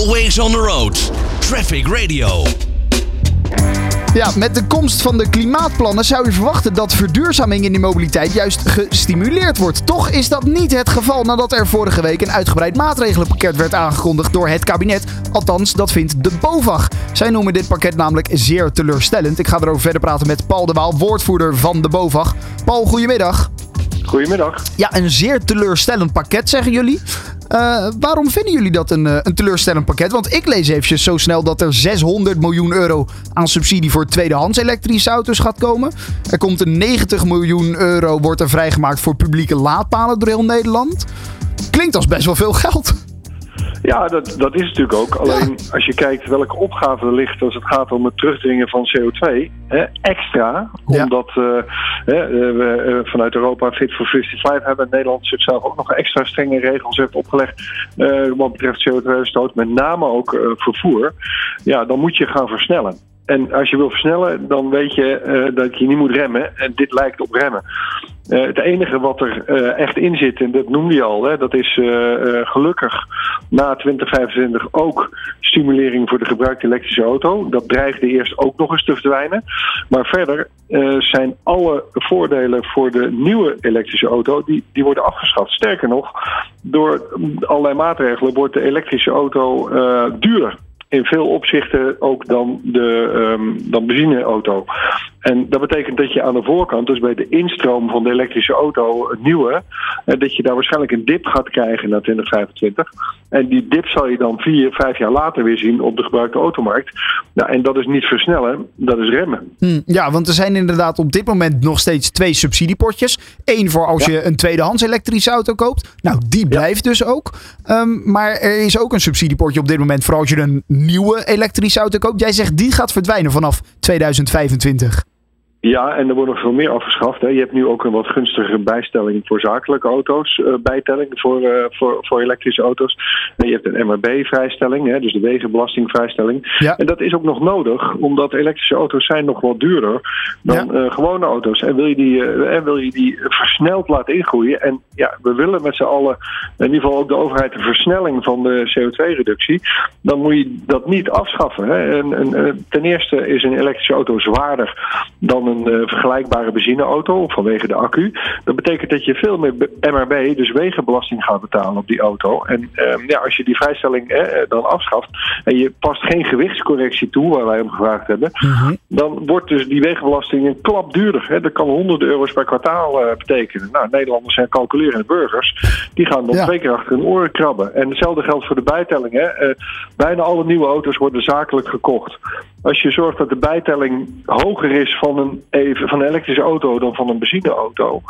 Always on the road. Traffic Radio. Ja, met de komst van de klimaatplannen zou je verwachten dat verduurzaming in de mobiliteit juist gestimuleerd wordt. Toch is dat niet het geval nadat er vorige week een uitgebreid maatregelenpakket werd aangekondigd door het kabinet. Althans, dat vindt de BOVAG. Zij noemen dit pakket namelijk zeer teleurstellend. Ik ga erover verder praten met Paul de Waal, woordvoerder van de BOVAG. Paul, goedemiddag. Goedemiddag. Ja, een zeer teleurstellend pakket, zeggen jullie. Uh, waarom vinden jullie dat een, uh, een teleurstellend pakket? Want ik lees eventjes zo snel dat er 600 miljoen euro aan subsidie voor tweedehands elektrische auto's gaat komen. Er komt een 90 miljoen euro wordt er vrijgemaakt voor publieke laadpalen door heel Nederland. Klinkt als best wel veel geld. Ja, dat, dat is natuurlijk ook. Alleen als je kijkt welke opgave er ligt als het gaat om het terugdringen van CO2, hè, extra, omdat uh, we uh, vanuit Europa Fit for 55 hebben en Nederland zichzelf ook nog extra strenge regels heeft opgelegd uh, wat betreft CO2-uitstoot, met name ook vervoer, ja, dan moet je gaan versnellen. En als je wil versnellen, dan weet je uh, dat je niet moet remmen. En dit lijkt op remmen. Uh, het enige wat er uh, echt in zit, en dat noemde je al, hè, dat is gelukkig na 2025 ook stimulering voor de gebruikte elektrische auto. Dat dreigde eerst ook nog eens te verdwijnen. Maar verder zijn alle voordelen voor de nieuwe elektrische auto, die, die worden afgeschaft. Sterker nog, door allerlei maatregelen wordt de elektrische auto duurder in veel opzichten ook dan de um, dan benzineauto. En dat betekent dat je aan de voorkant, dus bij de instroom van de elektrische auto, het nieuwe, dat je daar waarschijnlijk een dip gaat krijgen naar 2025. En die dip zal je dan vier, vijf jaar later weer zien op de gebruikte automarkt. Nou, en dat is niet versnellen, dat is remmen. Hm, ja, want er zijn inderdaad op dit moment nog steeds twee subsidiepotjes. Eén voor als je een tweedehands elektrische auto koopt. Nou, die blijft dus ook. Um, maar er is ook een subsidiepotje op dit moment voor als je een nieuwe elektrische auto koopt. Jij zegt die gaat verdwijnen vanaf 2025. Ja, en er wordt nog veel meer afgeschaft. Hè. Je hebt nu ook een wat gunstigere bijstelling voor zakelijke auto's. Uh, bijtelling voor, uh, voor, voor elektrische auto's. En je hebt een MRB-vrijstelling, dus de wegenbelastingvrijstelling. Ja. En dat is ook nog nodig, omdat elektrische auto's zijn nog wat duurder dan ja. uh, gewone auto's. En wil je, die, en wil je die versneld laten ingroeien. En ja, we willen met z'n allen, in ieder geval ook de overheid, de versnelling van de CO2-reductie. Dan moet je dat niet afschaffen. Hè. En, en, ten eerste is een elektrische auto zwaarder dan een uh, vergelijkbare benzineauto vanwege de accu. Dat betekent dat je veel meer MRB, dus wegenbelasting gaat betalen op die auto. En uh, ja, als je die vrijstelling eh, dan afschaft en je past geen gewichtscorrectie toe, waar wij om gevraagd hebben, -hmm. dan wordt dus die wegenbelasting een klap duurder. Hè. Dat kan honderden euro's per kwartaal uh, betekenen. Nou, Nederlanders zijn calculerende burgers. Die gaan dan ja. twee keer achter hun oren krabben. En hetzelfde geldt voor de bijtelling. Hè. bijna alle nieuwe auto's worden zakelijk gekocht. Als je zorgt dat de bijtelling hoger is van een, even, van een elektrische auto dan van een benzineauto,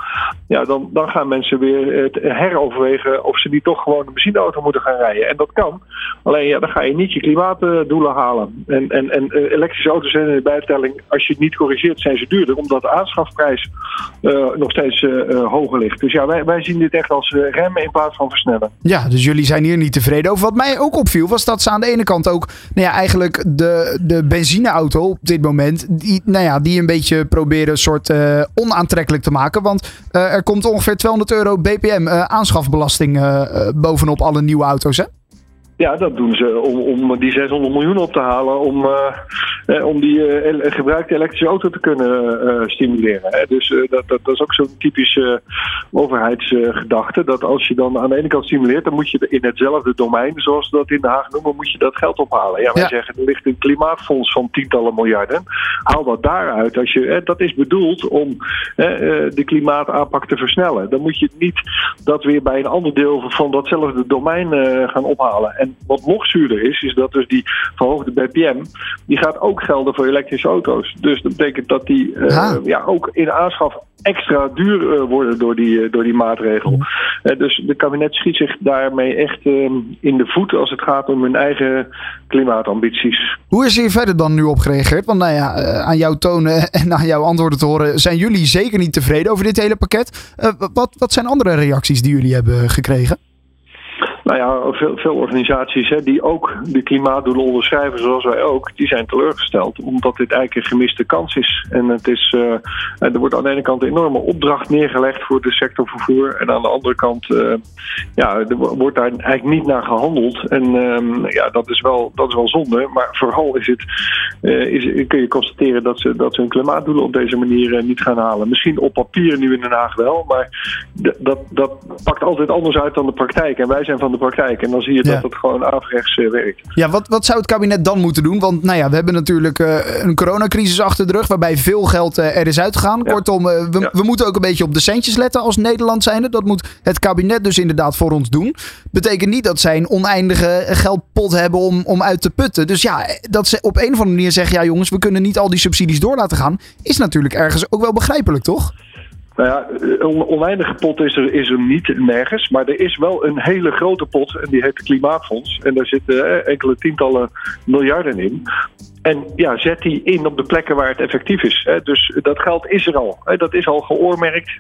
ja, dan, dan gaan mensen weer het heroverwegen of ze niet toch gewoon een benzineauto moeten gaan rijden. En dat kan. Alleen ja, dan ga je niet je klimaatdoelen halen. En, en, en elektrische auto's zijn in de bijtelling, als je het niet corrigeert, zijn ze duurder, omdat de aanschafprijs uh, nog steeds uh, hoger ligt. Dus ja, wij, wij zien dit echt als remmen in plaats van versnellen. Ja, dus jullie zijn hier niet tevreden over. Wat mij ook opviel, was dat ze aan de ene kant ook, nou ja, eigenlijk de, de benzineauto op dit moment, die, nou ja, die een beetje proberen een soort uh, onaantrekkelijk te maken. Want uh, er komt ongeveer 200 euro BPM uh, aanschafbelasting bovenop alle nieuwe auto's, hè? Ja, dat doen ze om, om die 600 miljoen op te halen om, uh, om die uh, gebruikte elektrische auto te kunnen uh, stimuleren. Hè. Dus dat, dat, dat, is ook zo'n typische overheidsgedachte. dat als je dan aan de ene kant stimuleert, dan moet je in hetzelfde domein, zoals we dat in Den Haag noemen, moet je dat geld ophalen. Ja, wij ja. zeggen, er ligt een klimaatfonds van tientallen miljarden. Haal dat daaruit. Als je, dat is bedoeld om de klimaataanpak te versnellen. Dan moet je niet dat weer bij een ander deel van datzelfde domein gaan ophalen. En wat nog zuurder is, is dat dus die verhoogde BPM, die gaat ook gelden voor elektrische auto's. Dus dat betekent dat die uh, ja, ook in aanschaf extra duur uh, worden door die, uh, door die maatregel. Uh, dus de kabinet schiet zich daarmee echt in de voet als het gaat om hun eigen klimaatambities. Hoe is hier verder dan nu op gereageerd? Want nou ja, aan jouw tonen en aan jouw antwoorden te horen, zijn jullie zeker niet tevreden over dit hele pakket. wat, wat zijn andere reacties die jullie hebben gekregen? Nou ja, veel, veel organisaties hè, die ook de klimaatdoelen onderschrijven, zoals wij ook, die zijn teleurgesteld. Omdat dit eigenlijk een gemiste kans is. En het is, uh, er wordt aan de ene kant een enorme opdracht neergelegd voor de sector vervoer. En aan de andere kant uh, ja, er wordt daar eigenlijk niet naar gehandeld. En um, ja, dat is, wel, dat is wel zonde. Maar vooral is het, uh, is, kun je constateren dat ze, dat ze hun klimaatdoelen op deze manier niet gaan halen. Misschien op papier nu in Den Haag wel, maar dat, dat pakt altijd anders uit dan de praktijk. En wij zijn van de praktijk. En dan zie je ja. dat het gewoon averechts werkt. Ja, wat, wat zou het kabinet dan moeten doen? Want nou ja, we hebben natuurlijk uh, een coronacrisis achter de rug, waarbij veel geld uh, er is uitgegaan. Ja. Kortom, we, we, moeten ook een beetje op de centjes letten als Nederland zijnde. Dat moet het kabinet dus inderdaad voor ons doen. Betekent niet dat zij een oneindige geldpot hebben om, om uit te putten. Dus ja, dat ze op een of andere manier zeggen, ja jongens, we kunnen niet al die subsidies door laten gaan, is natuurlijk ergens ook wel begrijpelijk, toch? Nou ja, een oneindige pot is er, is er niet nergens. Maar er is wel een hele grote pot en die heet het Klimaatfonds. En daar zitten enkele tientallen miljarden in. En ja, zet die in op de plekken waar het effectief is. Dus dat geld is er al. Dat is al geoormerkt.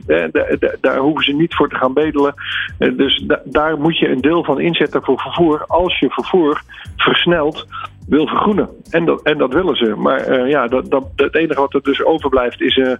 Daar hoeven ze niet voor te gaan bedelen. Dus daar moet je een deel van inzetten voor vervoer. Als je vervoer versnelt wil vergroenen. En dat, en dat willen ze. Maar uh, ja, dat, dat, het enige wat er dus overblijft is, uh,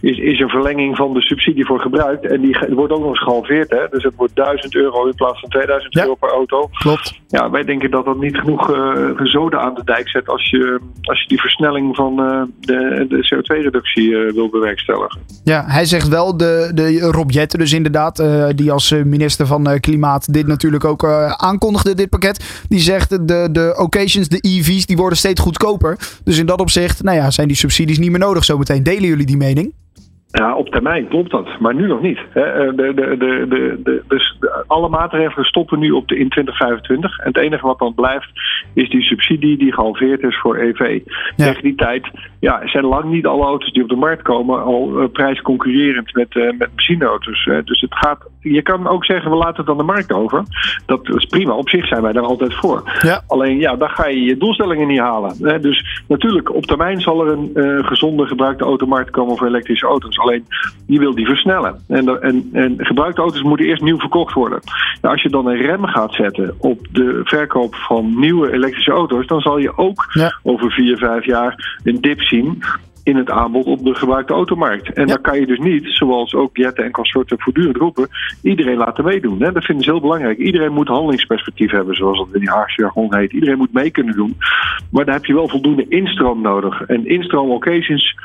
is, is een verlenging van de subsidie voor gebruik. En die wordt ook nog eens gehalveerd. Hè? Dus het wordt 1000 euro in plaats van 2000 ja, euro per auto. Klopt. Ja, wij denken dat dat niet genoeg uh, zoden aan de dijk zet als je, als je die versnelling van de, de CO2-reductie wil bewerkstelligen. Ja, hij zegt wel, de, de Rob Jetten dus inderdaad, die als minister van Klimaat dit natuurlijk ook aankondigde, dit pakket. Die zegt de, de occasions, de EV's die worden steeds goedkoper. Dus in dat opzicht nou ja, zijn die subsidies niet meer nodig zometeen. Delen jullie die mening? Ja, op termijn klopt dat, maar nu nog niet. De, de, de, de, de, dus alle maatregelen stoppen nu op de, in 2025. En het enige wat dan blijft is die subsidie die gehalveerd is voor EV. Ja. Tegen die tijd ja, zijn lang niet alle auto's die op de markt komen al uh, prijsconcurrerend met, uh, met benzineauto's. Dus het gaat, je kan ook zeggen, we laten het aan de markt over. Dat is prima, op zich zijn wij daar altijd voor. Ja. Alleen ja, dan ga je je doelstellingen niet halen. Dus natuurlijk, op termijn zal er een gezonde gebruikte automarkt komen voor elektrische auto's. Alleen je wil die versnellen. En, en, en gebruikte auto's moeten eerst nieuw verkocht worden. Nou, als je dan een rem gaat zetten op de verkoop van nieuwe elektrische auto's, dan zal je ook ja. over vier, vijf jaar een dip zien in het aanbod op de gebruikte automarkt. En ja. dan kan je dus niet, zoals ook Jette en consorten voortdurend roepen, iedereen laten meedoen. Hè? Dat vinden ze heel belangrijk. Iedereen moet handelingsperspectief hebben, zoals dat in die Haagse jargon heet. Iedereen moet mee kunnen doen. Maar daar heb je wel voldoende instroom nodig. En instroom occasions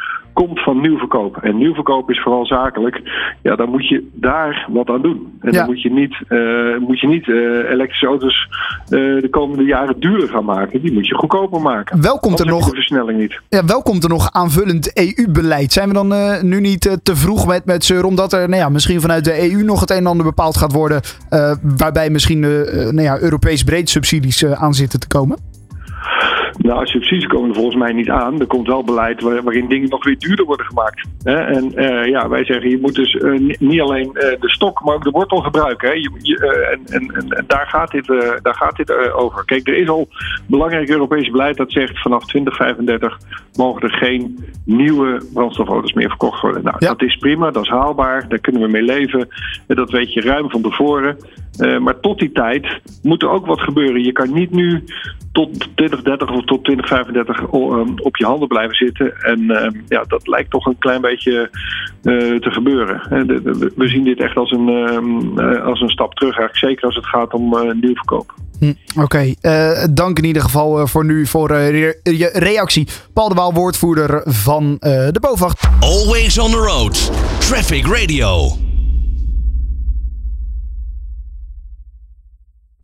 komt van nieuwverkoop. En nieuwverkoop is vooral zakelijk. Ja, dan moet je daar wat aan doen. En Ja. dan moet je niet, eh, moet je niet eh, elektrische auto's eh, de komende jaren duurder gaan maken. Die moet je goedkoper maken. Wel komt, er nog, versnelling niet. ja, wel komt er nog aanvullend EU-beleid. Zijn we dan nu niet te vroeg met, met zeur, omdat er nou ja, misschien vanuit de EU nog het een en ander bepaald gaat worden, waarbij misschien nou ja, Europees breed subsidies aan zitten te komen? Nou, subsidies komen er volgens mij niet aan. Er komt wel beleid waar- waarin dingen nog weer duurder worden gemaakt. Hè? En eh, ja, wij zeggen, je moet dus eh, ni- niet alleen eh, de stok, maar ook de wortel gebruiken. Hè? Je, je, en, en, en, daar gaat dit, daar gaat dit over. Kijk, er is al belangrijk Europees beleid dat zegt vanaf 2035 mogen er geen nieuwe brandstofauto's meer verkocht worden. Nou, Ja. dat is prima, dat is haalbaar, daar kunnen we mee leven. En dat weet je ruim van tevoren. Maar tot die tijd moet er ook wat gebeuren. Je kan niet nu tot 2030 of tot 2035 o- ehm, op je handen blijven zitten. En ehm, ja, dat lijkt toch een klein beetje eh, te gebeuren. Eh, we zien dit echt als een, ehm, eh, als een stap terug. Eigenlijk zeker als het gaat om eh nieuwverkoop. Hm, Oké, eh, dank in ieder geval eh, voor nu voor eh, re- je reactie. Paul de Waal, woordvoerder van eh, de BOVAG. Always on the road. Traffic Radio.